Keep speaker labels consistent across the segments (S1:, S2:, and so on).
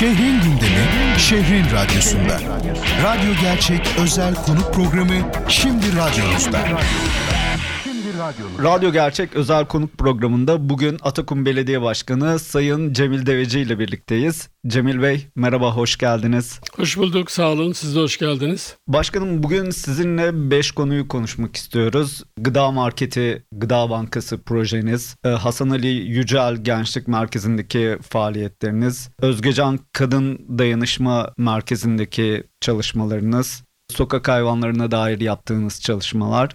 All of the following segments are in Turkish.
S1: Şehrin gündemi, şehrin radyosunda. Radyo Gerçek özel konuk programı şimdi radyonuzda.
S2: Radyo Gerçek özel konuk programında bugün Atakum Belediye Başkanı Sayın Cemil Deveci ile birlikteyiz. Cemil Bey merhaba hoş geldiniz.
S3: Hoş bulduk sağ olun siz de hoş geldiniz.
S2: Başkanım bugün sizinle 5 konuyu konuşmak istiyoruz. Gıda Marketi, Gıda Bankası projeniz, e, Hasan Ali Yücel Gençlik Merkezi'ndeki faaliyetleriniz, Özgecan Kadın Dayanışma Merkezi'ndeki çalışmalarınız, sokak hayvanlarına dair yaptığınız çalışmalar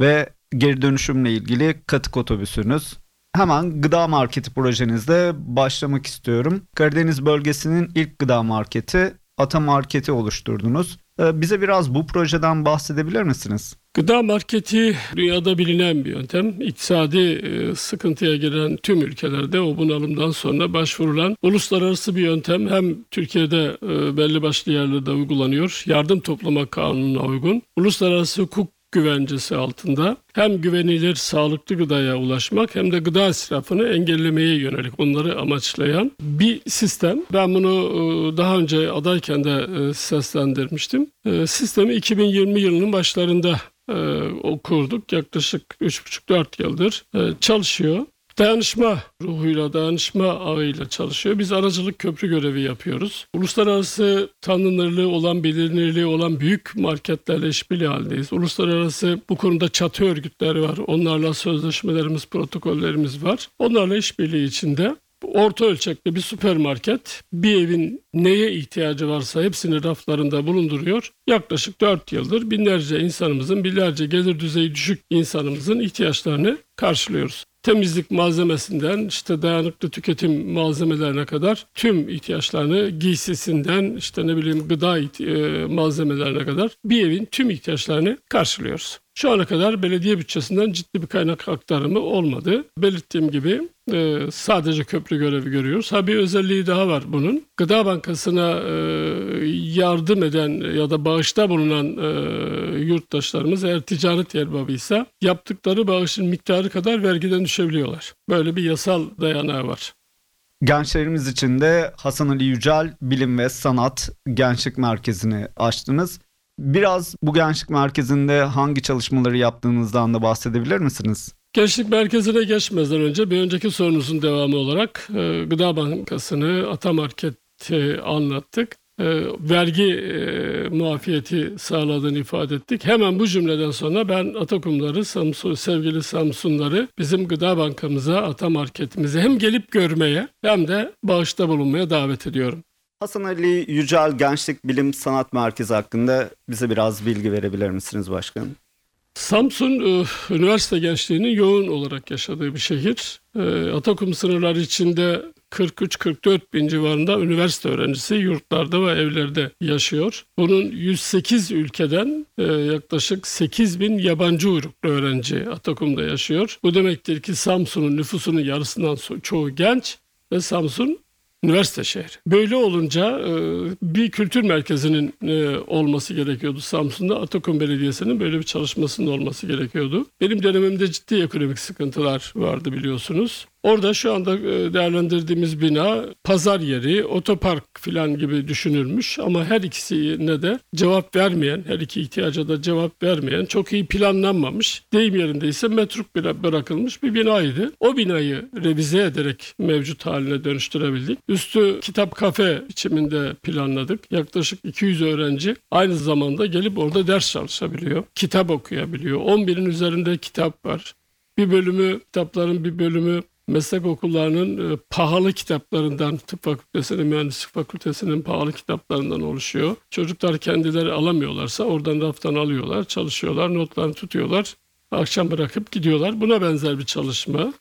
S2: ve geri dönüşümle ilgili katık otobüsünüz. Hemen gıda marketi projenizde başlamak istiyorum. Karadeniz bölgesinin ilk gıda marketi Ata Market'i oluşturdunuz. Ee, bize biraz bu projeden bahsedebilir misiniz?
S3: Gıda marketi dünyada bilinen bir yöntem. İktisadi e, sıkıntıya giren tüm ülkelerde o bunalımdan sonra başvurulan uluslararası bir yöntem. Hem Türkiye'de e, belli başlı yerlerde uygulanıyor. Yardım toplama kanununa uygun. Uluslararası hukuk güvencesi altında hem güvenilir sağlıklı gıdaya ulaşmak hem de gıda israfını engellemeye yönelik onları amaçlayan bir sistem. Ben bunu e, daha önce adayken de e, seslendirmiştim. E, sistemi 2020 yılının başlarında okurduk. Yaklaşık 3,5-4 yıldır çalışıyor dayanışma ruhuyla, dayanışma ağıyla çalışıyor. Biz aracılık köprü görevi yapıyoruz. Uluslararası tanınırlığı olan, bilinirliği olan büyük marketlerle işbirliği halindeyiz. Uluslararası bu konuda çatı örgütleri var. Onlarla sözleşmelerimiz, protokollerimiz var. Onlarla işbirliği içinde orta ölçekli bir süpermarket bir evin neye ihtiyacı varsa hepsini raflarında bulunduruyor. Yaklaşık 4 yıldır binlerce insanımızın, binlerce gelir düzeyi düşük insanımızın ihtiyaçlarını karşılıyoruz temizlik malzemesinden işte dayanıklı tüketim malzemelerine kadar tüm ihtiyaçlarını giysisinden işte ne bileyim gıda e, malzemelerine kadar bir evin tüm ihtiyaçlarını karşılıyoruz. Şu ana kadar belediye bütçesinden ciddi bir kaynak aktarımı olmadı. Belirttiğim gibi e, sadece köprü görevi görüyoruz. Ha bir özelliği daha var bunun. Gıda Bankası'na e, yardım eden ya da bağışta bulunan e, yurttaşlarımız eğer ticaret erbabıysa yaptıkları bağışın miktarı kadar vergiden düşebiliyorlar. Böyle bir yasal dayanağı var.
S2: Gençlerimiz için de Hasan Ali Yücel Bilim ve Sanat Gençlik Merkezi'ni açtınız. Biraz bu gençlik merkezinde hangi çalışmaları yaptığınızdan da bahsedebilir misiniz?
S3: Gençlik merkezine geçmeden önce bir önceki sorunuzun devamı olarak e, Gıda Bankası'nı, Atamarket'i anlattık. E, vergi e, muafiyeti sağladığını ifade ettik. Hemen bu cümleden sonra ben Atakumları, Samsun, sevgili Samsunları bizim gıda bankamıza, Atamarket'imize hem gelip görmeye hem de bağışta bulunmaya davet ediyorum.
S2: Hasan Ali Yücel Gençlik Bilim Sanat Merkezi hakkında bize biraz bilgi verebilir misiniz başkanım?
S3: Samsun e, üniversite gençliğinin yoğun olarak yaşadığı bir şehir. E, Atakum sınırları içinde 43-44 bin civarında üniversite öğrencisi yurtlarda ve evlerde yaşıyor. Bunun 108 ülkeden e, yaklaşık 8 bin yabancı uyruklu öğrenci Atakum'da yaşıyor. Bu demektir ki Samsun'un nüfusunun yarısından çoğu genç ve Samsun üniversite şehri. Böyle olunca e, bir kültür merkezinin e, olması gerekiyordu Samsun'da. Atakum Belediyesi'nin böyle bir çalışmasının olması gerekiyordu. Benim dönemimde ciddi ekonomik sıkıntılar vardı biliyorsunuz. Orada şu anda e, değerlendirdiğimiz bina pazar yeri, otopark filan gibi düşünülmüş ama her ikisine de cevap vermeyen, her iki ihtiyaca da cevap vermeyen, çok iyi planlanmamış, deyim yerinde ise metruk bırakılmış bir binaydı. O binayı revize ederek mevcut haline dönüştürebildik. Üstü kitap kafe biçiminde planladık. Yaklaşık 200 öğrenci aynı zamanda gelip orada ders çalışabiliyor, kitap okuyabiliyor. 11'in üzerinde kitap var. Bir bölümü, kitapların bir bölümü meslek okullarının e, pahalı kitaplarından, tıp fakültesinin, mühendislik fakültesinin pahalı kitaplarından oluşuyor. Çocuklar kendileri alamıyorlarsa oradan raftan alıyorlar, çalışıyorlar, notlarını tutuyorlar. Akşam bırakıp gidiyorlar. Buna benzer bir çalışma.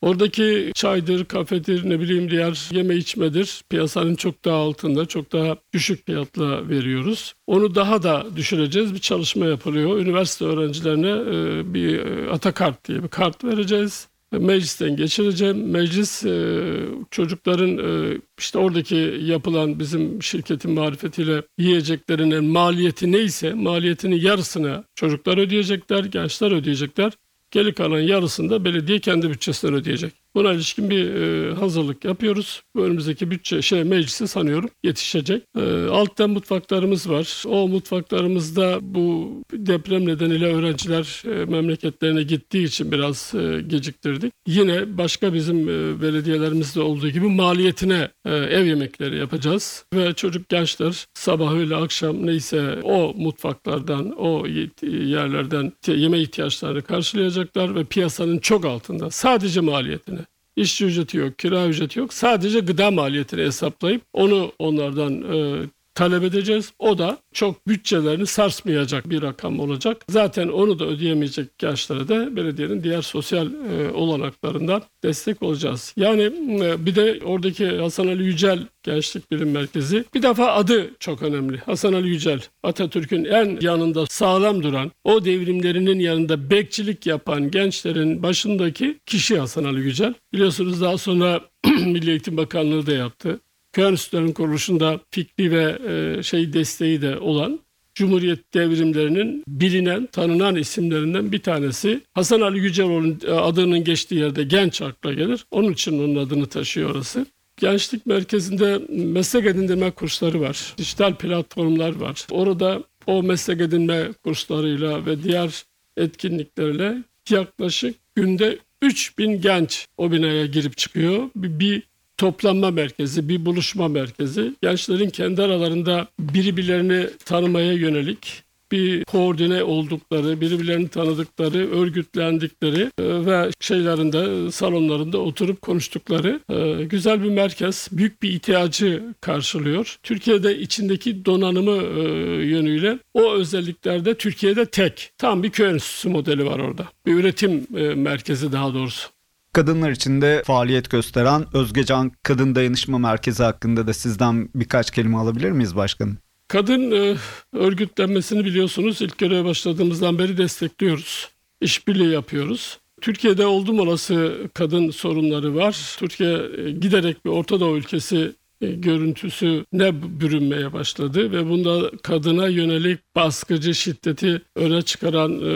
S3: Oradaki çaydır, kafedir, ne bileyim diğer yeme içmedir. Piyasanın çok daha altında, çok daha düşük fiyatla veriyoruz. Onu daha da düşüreceğiz. Bir çalışma yapılıyor. Üniversite öğrencilerine e, bir e, Atakart diye bir kart vereceğiz meclisten geçireceğim. Meclis e, çocukların e, işte oradaki yapılan bizim şirketin marifetiyle yiyeceklerinin maliyeti neyse maliyetinin yarısını çocuklar ödeyecekler, gençler ödeyecekler. Geri kalan yarısını da belediye kendi bütçesinden ödeyecek. Buna ilişkin bir e, hazırlık yapıyoruz. Önümüzdeki bütçe şey meclisi sanıyorum yetişecek. E, altta mutfaklarımız var. O mutfaklarımızda bu deprem nedeniyle öğrenciler e, memleketlerine gittiği için biraz e, geciktirdik. Yine başka bizim e, belediyelerimizde olduğu gibi maliyetine e, ev yemekleri yapacağız ve çocuk gençler sabah öyle akşam neyse o mutfaklardan o yerlerden yeme ihtiyaçlarını karşılayacaklar ve piyasanın çok altında sadece maliyetine İşçi ücreti yok, kira ücreti yok. Sadece gıda maliyetini hesaplayıp onu onlardan e, talep edeceğiz. O da çok bütçelerini sarsmayacak bir rakam olacak. Zaten onu da ödeyemeyecek yaşlara da belediyenin diğer sosyal e, olanaklarından destek olacağız. Yani e, bir de oradaki Hasan Ali Yücel Gençlik Bilim Merkezi bir defa adı çok önemli. Hasan Ali Yücel Atatürk'ün en yanında sağlam duran o devrimlerinin yanında bekçilik yapan gençlerin başındaki kişi Hasan Ali Yücel. Biliyorsunuz daha sonra Milli Eğitim Bakanlığı da yaptı. Köln kuruluşunda fikri ve e, şey desteği de olan Cumhuriyet devrimlerinin bilinen, tanınan isimlerinden bir tanesi. Hasan Ali Yüceloğlu'nun e, adının geçtiği yerde genç akla gelir. Onun için onun adını taşıyor orası. Gençlik merkezinde meslek edindirme kursları var. Dijital platformlar var. Orada o meslek edinme kurslarıyla ve diğer etkinliklerle yaklaşık günde 3000 genç o binaya girip çıkıyor. Bir, bir toplanma merkezi, bir buluşma merkezi. Gençlerin kendi aralarında birbirlerini tanımaya yönelik bir koordine oldukları, birbirlerini tanıdıkları, örgütlendikleri e, ve şeylerinde, salonlarında oturup konuştukları e, güzel bir merkez. Büyük bir ihtiyacı karşılıyor. Türkiye'de içindeki donanımı e, yönüyle o özelliklerde Türkiye'de tek. Tam bir köy enstitüsü modeli var orada. Bir üretim merkezi daha doğrusu.
S2: Kadınlar için de faaliyet gösteren Özgecan Kadın Dayanışma Merkezi hakkında da sizden birkaç kelime alabilir miyiz başkanım?
S3: Kadın e, örgütlenmesini biliyorsunuz ilk göreve başladığımızdan beri destekliyoruz. İşbirliği yapıyoruz. Türkiye'de oldum olası kadın sorunları var. Türkiye e, giderek bir Orta Doğu ülkesi e, görüntüsü ne bürünmeye başladı ve bunda kadına yönelik baskıcı şiddeti öne çıkaran e,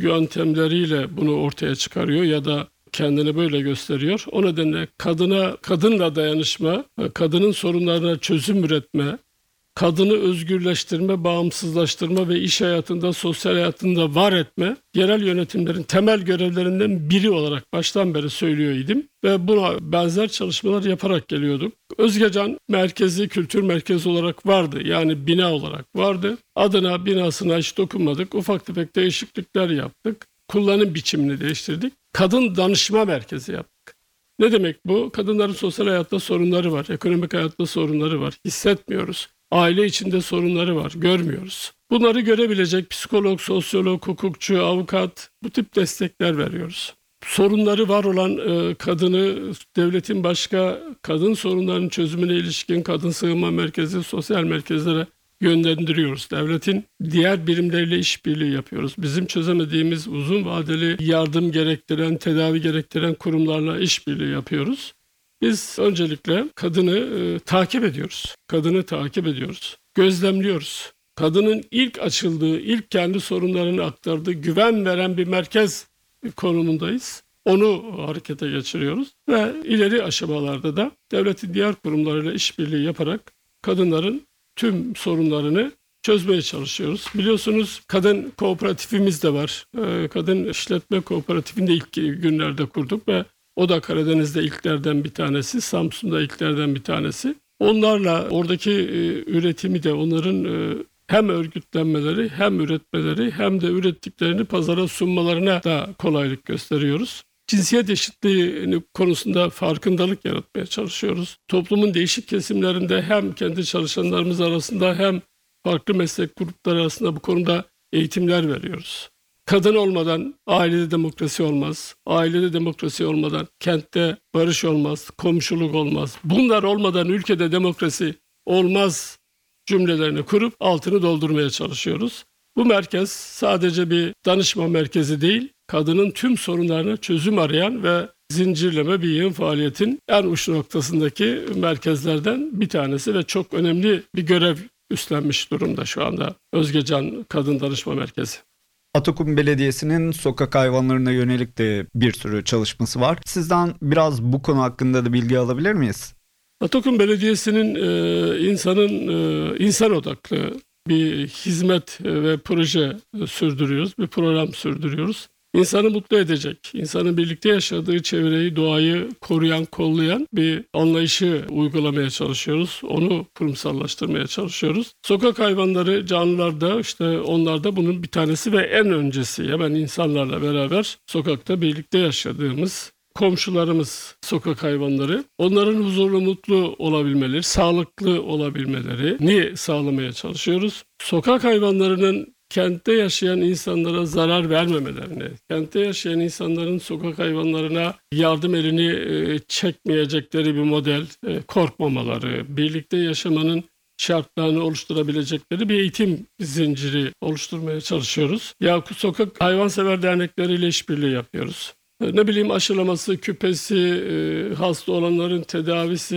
S3: yöntemleriyle bunu ortaya çıkarıyor ya da kendini böyle gösteriyor. O nedenle kadına kadınla dayanışma, kadının sorunlarına çözüm üretme, kadını özgürleştirme, bağımsızlaştırma ve iş hayatında, sosyal hayatında var etme yerel yönetimlerin temel görevlerinden biri olarak baştan beri söylüyor idim ve buna benzer çalışmalar yaparak geliyorduk. Özgecan merkezi, kültür merkezi olarak vardı. Yani bina olarak vardı. Adına, binasına hiç dokunmadık. Ufak tefek değişiklikler yaptık. Kullanım biçimini değiştirdik. Kadın danışma merkezi yaptık. Ne demek bu? Kadınların sosyal hayatta sorunları var, ekonomik hayatta sorunları var. Hissetmiyoruz. Aile içinde sorunları var, görmüyoruz. Bunları görebilecek psikolog, sosyolog, hukukçu, avukat bu tip destekler veriyoruz. Sorunları var olan e, kadını devletin başka kadın sorunlarının çözümüne ilişkin kadın sığınma merkezi, sosyal merkezlere yönlendiriyoruz. Devletin diğer birimleriyle işbirliği yapıyoruz. Bizim çözemediğimiz uzun vadeli yardım gerektiren, tedavi gerektiren kurumlarla işbirliği yapıyoruz. Biz öncelikle kadını e, takip ediyoruz. Kadını takip ediyoruz. Gözlemliyoruz. Kadının ilk açıldığı, ilk kendi sorunlarını aktardığı güven veren bir merkez konumundayız. Onu harekete geçiriyoruz ve ileri aşamalarda da devletin diğer kurumlarıyla işbirliği yaparak kadınların tüm sorunlarını çözmeye çalışıyoruz. Biliyorsunuz kadın kooperatifimiz de var. E, kadın işletme kooperatifini de ilk günlerde kurduk ve o da Karadeniz'de ilklerden bir tanesi, Samsun'da ilklerden bir tanesi. Onlarla oradaki e, üretimi de onların e, hem örgütlenmeleri hem üretmeleri hem de ürettiklerini pazara sunmalarına da kolaylık gösteriyoruz. Cinsiyet eşitliği konusunda farkındalık yaratmaya çalışıyoruz. Toplumun değişik kesimlerinde hem kendi çalışanlarımız arasında hem farklı meslek grupları arasında bu konuda eğitimler veriyoruz. Kadın olmadan ailede demokrasi olmaz. Ailede demokrasi olmadan kentte barış olmaz, komşuluk olmaz. Bunlar olmadan ülkede demokrasi olmaz cümlelerini kurup altını doldurmaya çalışıyoruz. Bu merkez sadece bir danışma merkezi değil, kadının tüm sorunlarına çözüm arayan ve zincirleme bir yığın faaliyetin en uç noktasındaki merkezlerden bir tanesi ve çok önemli bir görev üstlenmiş durumda şu anda Özgecan Kadın Danışma Merkezi.
S2: Atakum Belediyesi'nin sokak hayvanlarına yönelik de bir sürü çalışması var. Sizden biraz bu konu hakkında da bilgi alabilir miyiz?
S3: Atakum Belediyesi'nin e, insanın e, insan odaklı bir hizmet ve proje sürdürüyoruz, bir program sürdürüyoruz. İnsanı mutlu edecek, insanın birlikte yaşadığı çevreyi, doğayı koruyan, kollayan bir anlayışı uygulamaya çalışıyoruz. Onu kurumsallaştırmaya çalışıyoruz. Sokak hayvanları, canlılar da işte onlar da bunun bir tanesi ve en öncesi hemen insanlarla beraber sokakta birlikte yaşadığımız komşularımız sokak hayvanları onların huzurlu mutlu olabilmeleri, sağlıklı olabilmeleri ni sağlamaya çalışıyoruz. Sokak hayvanlarının kentte yaşayan insanlara zarar vermemelerini, kentte yaşayan insanların sokak hayvanlarına yardım elini e, çekmeyecekleri bir model, e, korkmamaları, birlikte yaşamanın şartlarını oluşturabilecekleri bir eğitim zinciri oluşturmaya çalışıyoruz. Yakup Sokak Hayvansever Dernekleriyle işbirliği yapıyoruz. E, ne bileyim aşılaması, küpesi, hasta olanların tedavisi,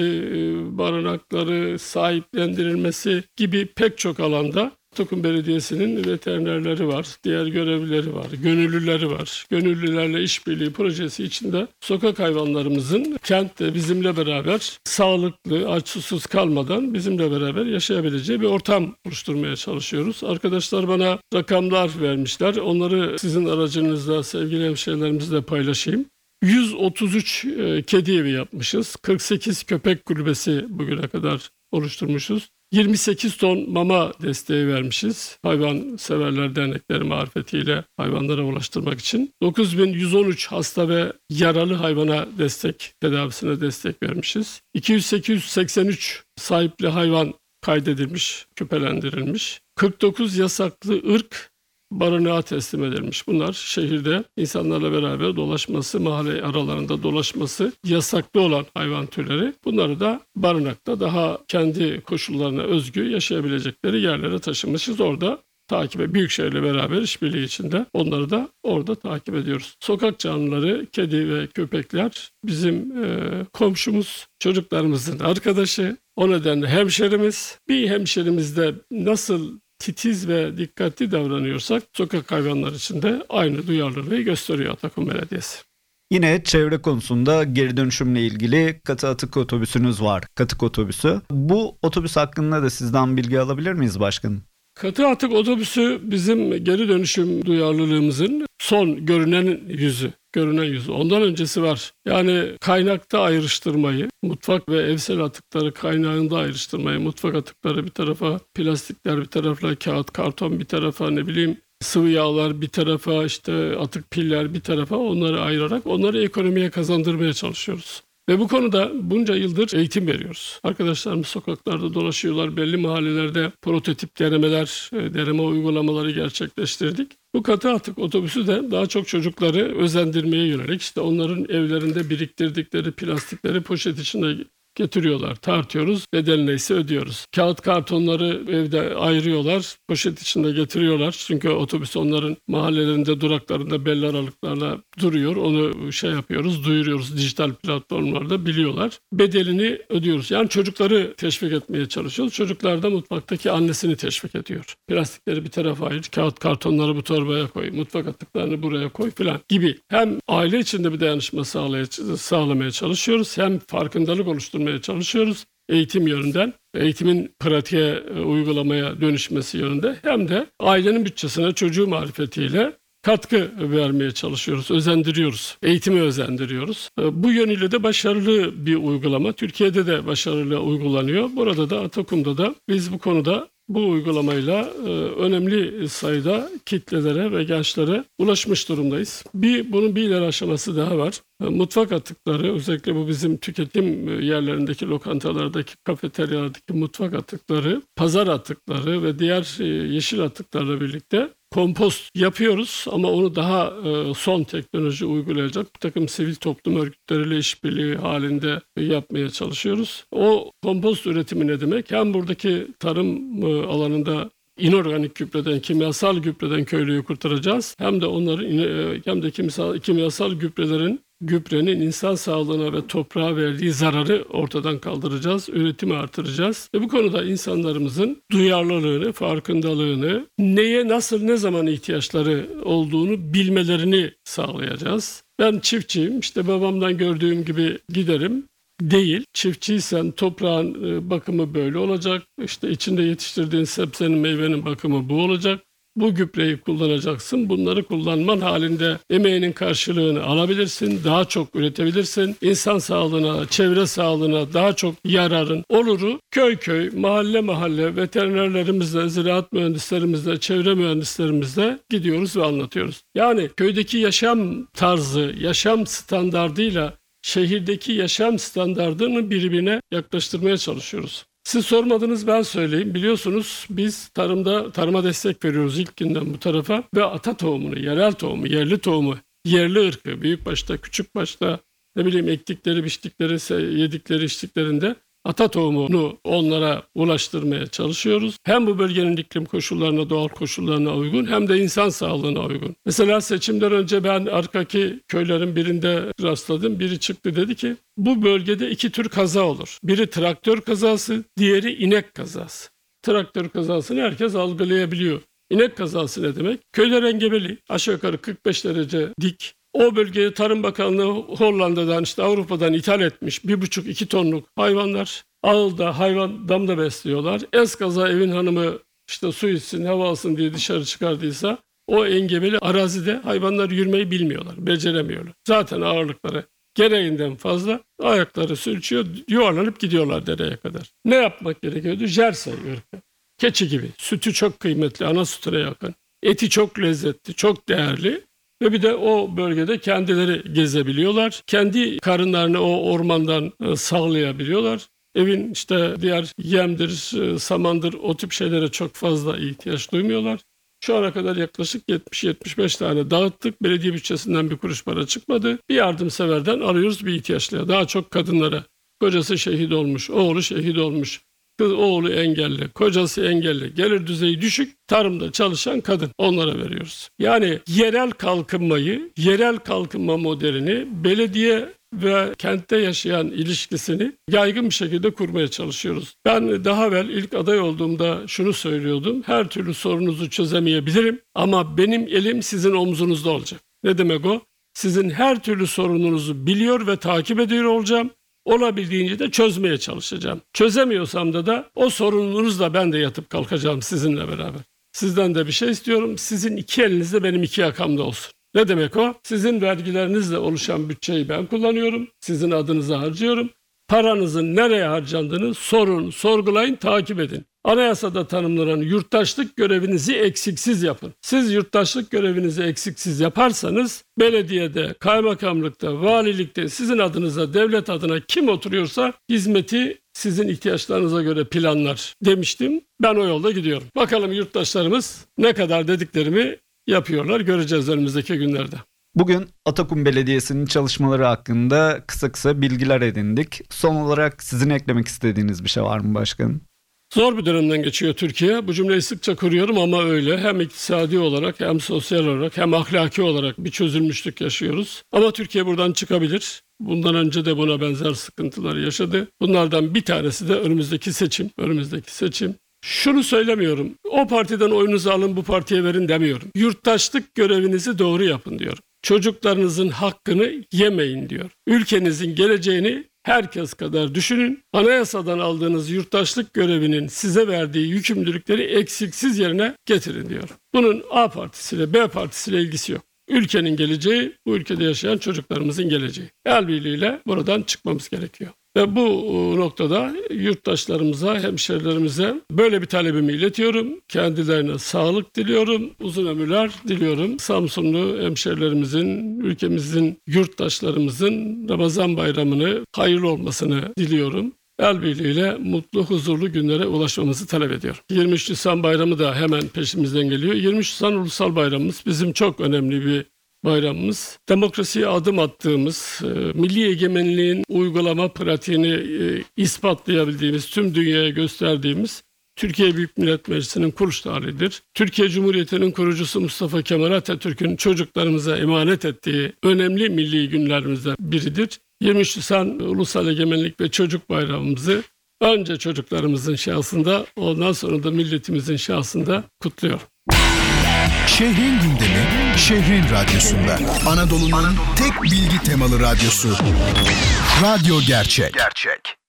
S3: barınakları, sahiplendirilmesi gibi pek çok alanda Tokum Belediyesi'nin veterinerleri var, diğer görevlileri var, gönüllüleri var. Gönüllülerle işbirliği projesi içinde sokak hayvanlarımızın kentte bizimle beraber sağlıklı, aç susuz kalmadan bizimle beraber yaşayabileceği bir ortam oluşturmaya çalışıyoruz. Arkadaşlar bana rakamlar vermişler. Onları sizin aracınızda sevgili hemşehrilerimizle paylaşayım. 133 e, kedi evi yapmışız. 48 köpek kulübesi bugüne kadar oluşturmuşuz. 28 ton mama desteği vermişiz. Hayvan Severler Dernekleri marifetiyle hayvanlara ulaştırmak için. 9113 hasta ve yaralı hayvana destek, tedavisine destek vermişiz. 2883 sahipli hayvan kaydedilmiş, küpelendirilmiş. 49 yasaklı ırk barınağa teslim edilmiş. Bunlar şehirde insanlarla beraber dolaşması, mahalle aralarında dolaşması yasaklı olan hayvan türleri. Bunları da barınakta daha kendi koşullarına özgü yaşayabilecekleri yerlere taşımışız. Orada takibe büyükşehirle beraber işbirliği içinde onları da orada takip ediyoruz. Sokak canlıları, kedi ve köpekler bizim e, komşumuz, çocuklarımızın arkadaşı. O nedenle hemşerimiz. Bir hemşerimizde nasıl titiz ve dikkatli davranıyorsak sokak hayvanları için de aynı duyarlılığı gösteriyor Atakum Belediyesi.
S2: Yine çevre konusunda geri dönüşümle ilgili katı atık otobüsünüz var. Katık otobüsü. Bu otobüs hakkında da sizden bilgi alabilir miyiz başkanım?
S3: Katı atık otobüsü bizim geri dönüşüm duyarlılığımızın son görünen yüzü görünen yüzü. Ondan öncesi var. Yani kaynakta ayrıştırmayı, mutfak ve evsel atıkları kaynağında ayrıştırmayı, mutfak atıkları bir tarafa, plastikler bir tarafa, kağıt, karton bir tarafa, ne bileyim sıvı yağlar bir tarafa, işte atık piller bir tarafa onları ayırarak onları ekonomiye kazandırmaya çalışıyoruz. Ve bu konuda bunca yıldır eğitim veriyoruz. Arkadaşlarımız sokaklarda dolaşıyorlar. Belli mahallelerde prototip denemeler, e, deneme uygulamaları gerçekleştirdik. Bu katı atık otobüsü de daha çok çocukları özendirmeye yönelik işte onların evlerinde biriktirdikleri plastikleri poşet içinde getiriyorlar. Tartıyoruz. Bedel neyse ödüyoruz. Kağıt kartonları evde ayırıyorlar. Poşet içinde getiriyorlar. Çünkü otobüs onların mahallelerinde duraklarında belli aralıklarla duruyor. Onu şey yapıyoruz, duyuruyoruz. Dijital platformlarda biliyorlar. Bedelini ödüyoruz. Yani çocukları teşvik etmeye çalışıyoruz. Çocuklar da mutfaktaki annesini teşvik ediyor. Plastikleri bir tarafa ayır, kağıt kartonları bu torbaya koy, mutfak atıklarını buraya koy filan gibi. Hem aile içinde bir dayanışma sağlamaya çalışıyoruz hem farkındalık oluşturmaya oluşturmaya çalışıyoruz. Eğitim yönünden, eğitimin pratiğe e, uygulamaya dönüşmesi yönünde hem de ailenin bütçesine çocuğu marifetiyle katkı vermeye çalışıyoruz, özendiriyoruz, eğitimi özendiriyoruz. E, bu yönüyle de başarılı bir uygulama. Türkiye'de de başarılı uygulanıyor. Burada da Atakum'da da biz bu konuda bu uygulamayla e, önemli sayıda kitlelere ve gençlere ulaşmış durumdayız. Bir bunun bir ileri aşaması daha var. E, mutfak atıkları özellikle bu bizim tüketim e, yerlerindeki lokantalardaki kafeteryalardaki mutfak atıkları, pazar atıkları ve diğer e, yeşil atıklarla birlikte kompost yapıyoruz ama onu daha e, son teknoloji uygulayacak bir takım sivil toplum örgütleriyle işbirliği halinde yapmaya çalışıyoruz. O kompost üretimi ne demek? Hem buradaki tarım e, alanında inorganik gübreden, kimyasal gübreden köylüyü kurtaracağız. Hem de onların e, hem de kimyasal, kimyasal gübrelerin gübrenin insan sağlığına ve toprağa verdiği zararı ortadan kaldıracağız, üretimi artıracağız. Ve bu konuda insanlarımızın duyarlılığını, farkındalığını, neye nasıl ne zaman ihtiyaçları olduğunu bilmelerini sağlayacağız. Ben çiftçiyim, işte babamdan gördüğüm gibi giderim değil. Çiftçiysen toprağın e, bakımı böyle olacak. İşte içinde yetiştirdiğin sebzenin meyvenin bakımı bu olacak. Bu gübreyi kullanacaksın. Bunları kullanman halinde emeğinin karşılığını alabilirsin. Daha çok üretebilirsin. İnsan sağlığına, çevre sağlığına daha çok yararın oluru köy köy, mahalle mahalle veterinerlerimizle, ziraat mühendislerimizle, çevre mühendislerimizle gidiyoruz ve anlatıyoruz. Yani köydeki yaşam tarzı, yaşam standardıyla şehirdeki yaşam standartını birbirine yaklaştırmaya çalışıyoruz. Siz sormadınız ben söyleyeyim. Biliyorsunuz biz tarımda tarıma destek veriyoruz ilk günden bu tarafa ve ata tohumunu, yerel tohumu, yerli tohumu, yerli ırkı, büyük başta, küçük başta ne bileyim ektikleri, biçtikleri, yedikleri, içtiklerinde ata tohumunu onlara ulaştırmaya çalışıyoruz. Hem bu bölgenin iklim koşullarına, doğal koşullarına uygun hem de insan sağlığına uygun. Mesela seçimden önce ben arkaki köylerin birinde rastladım. Biri çıktı dedi ki bu bölgede iki tür kaza olur. Biri traktör kazası, diğeri inek kazası. Traktör kazasını herkes algılayabiliyor. İnek kazası ne demek? Köyler engebeli, aşağı yukarı 45 derece dik, o bölgeye Tarım Bakanlığı Hollanda'dan işte Avrupa'dan ithal etmiş bir buçuk iki tonluk hayvanlar. Ağılda hayvan damda besliyorlar. Eskaza evin hanımı işte su içsin hava alsın diye dışarı çıkardıysa o engebeli arazide hayvanlar yürümeyi bilmiyorlar, beceremiyorlar. Zaten ağırlıkları gereğinden fazla ayakları sürçüyor, yuvarlanıp gidiyorlar dereye kadar. Ne yapmak gerekiyordu? Jersey ırkı. Keçi gibi. Sütü çok kıymetli, ana sütüne yakın. Eti çok lezzetli, çok değerli. Ve bir de o bölgede kendileri gezebiliyorlar. Kendi karınlarını o ormandan e, sağlayabiliyorlar. Evin işte diğer yemdir, e, samandır o tip şeylere çok fazla ihtiyaç duymuyorlar. Şu ana kadar yaklaşık 70-75 tane dağıttık. Belediye bütçesinden bir kuruş para çıkmadı. Bir yardımseverden arıyoruz bir ihtiyaçlıya. Daha çok kadınlara. Kocası şehit olmuş, oğlu şehit olmuş. Kız oğlu engelli, kocası engelli, gelir düzeyi düşük, tarımda çalışan kadın onlara veriyoruz. Yani yerel kalkınmayı, yerel kalkınma modelini belediye ve kentte yaşayan ilişkisini yaygın bir şekilde kurmaya çalışıyoruz. Ben daha evvel ilk aday olduğumda şunu söylüyordum. Her türlü sorunuzu çözemeyebilirim ama benim elim sizin omzunuzda olacak. Ne demek o? Sizin her türlü sorununuzu biliyor ve takip ediyor olacağım olabildiğince de çözmeye çalışacağım. Çözemiyorsam da da o sorununuzla ben de yatıp kalkacağım sizinle beraber. Sizden de bir şey istiyorum. Sizin iki elinizde benim iki yakamda olsun. Ne demek o? Sizin vergilerinizle oluşan bütçeyi ben kullanıyorum. Sizin adınıza harcıyorum. Paranızın nereye harcandığını sorun, sorgulayın, takip edin. Anayasada tanımlanan yurttaşlık görevinizi eksiksiz yapın. Siz yurttaşlık görevinizi eksiksiz yaparsanız belediyede, kaymakamlıkta, valilikte sizin adınıza, devlet adına kim oturuyorsa hizmeti sizin ihtiyaçlarınıza göre planlar demiştim. Ben o yolda gidiyorum. Bakalım yurttaşlarımız ne kadar dediklerimi yapıyorlar göreceğiz önümüzdeki günlerde.
S2: Bugün Atakum Belediyesi'nin çalışmaları hakkında kısa kısa bilgiler edindik. Son olarak sizin eklemek istediğiniz bir şey var mı başkanım?
S3: Zor bir dönemden geçiyor Türkiye. Bu cümleyi sıkça kuruyorum ama öyle. Hem iktisadi olarak hem sosyal olarak hem ahlaki olarak bir çözülmüşlük yaşıyoruz. Ama Türkiye buradan çıkabilir. Bundan önce de buna benzer sıkıntılar yaşadı. Bunlardan bir tanesi de önümüzdeki seçim. Önümüzdeki seçim. Şunu söylemiyorum. O partiden oyunuzu alın bu partiye verin demiyorum. Yurttaşlık görevinizi doğru yapın diyorum. Çocuklarınızın hakkını yemeyin diyor. Ülkenizin geleceğini herkes kadar düşünün. Anayasadan aldığınız yurttaşlık görevinin size verdiği yükümlülükleri eksiksiz yerine getirin diyor. Bunun A partisiyle B partisiyle ilgisi yok. Ülkenin geleceği, bu ülkede yaşayan çocuklarımızın geleceği. El birliğiyle buradan çıkmamız gerekiyor. Ve bu e, noktada yurttaşlarımıza, hemşerilerimize böyle bir talebimi iletiyorum. Kendilerine sağlık diliyorum, uzun ömürler diliyorum. Samsunlu hemşerilerimizin, ülkemizin, yurttaşlarımızın Ramazan bayramını hayırlı olmasını diliyorum. El birliğiyle mutlu, huzurlu günlere ulaşmamızı talep ediyor. 23 Nisan bayramı da hemen peşimizden geliyor. 23 Nisan Ulusal Bayramımız bizim çok önemli bir bayramımız. Demokrasiye adım attığımız, e, milli egemenliğin uygulama pratiğini e, ispatlayabildiğimiz, tüm dünyaya gösterdiğimiz Türkiye Büyük Millet Meclisi'nin kuruluş tarihidir. Türkiye Cumhuriyeti'nin kurucusu Mustafa Kemal Atatürk'ün çocuklarımıza emanet ettiği önemli milli günlerimizden biridir. 23 Nisan Ulusal Egemenlik ve Çocuk Bayramımızı önce çocuklarımızın şahsında ondan sonra da milletimizin şahsında kutluyor.
S1: Şehrin gündemi, şehrin radyosunda. Anadolu'nun tek bilgi temalı radyosu. Radyo Gerçek. Gerçek.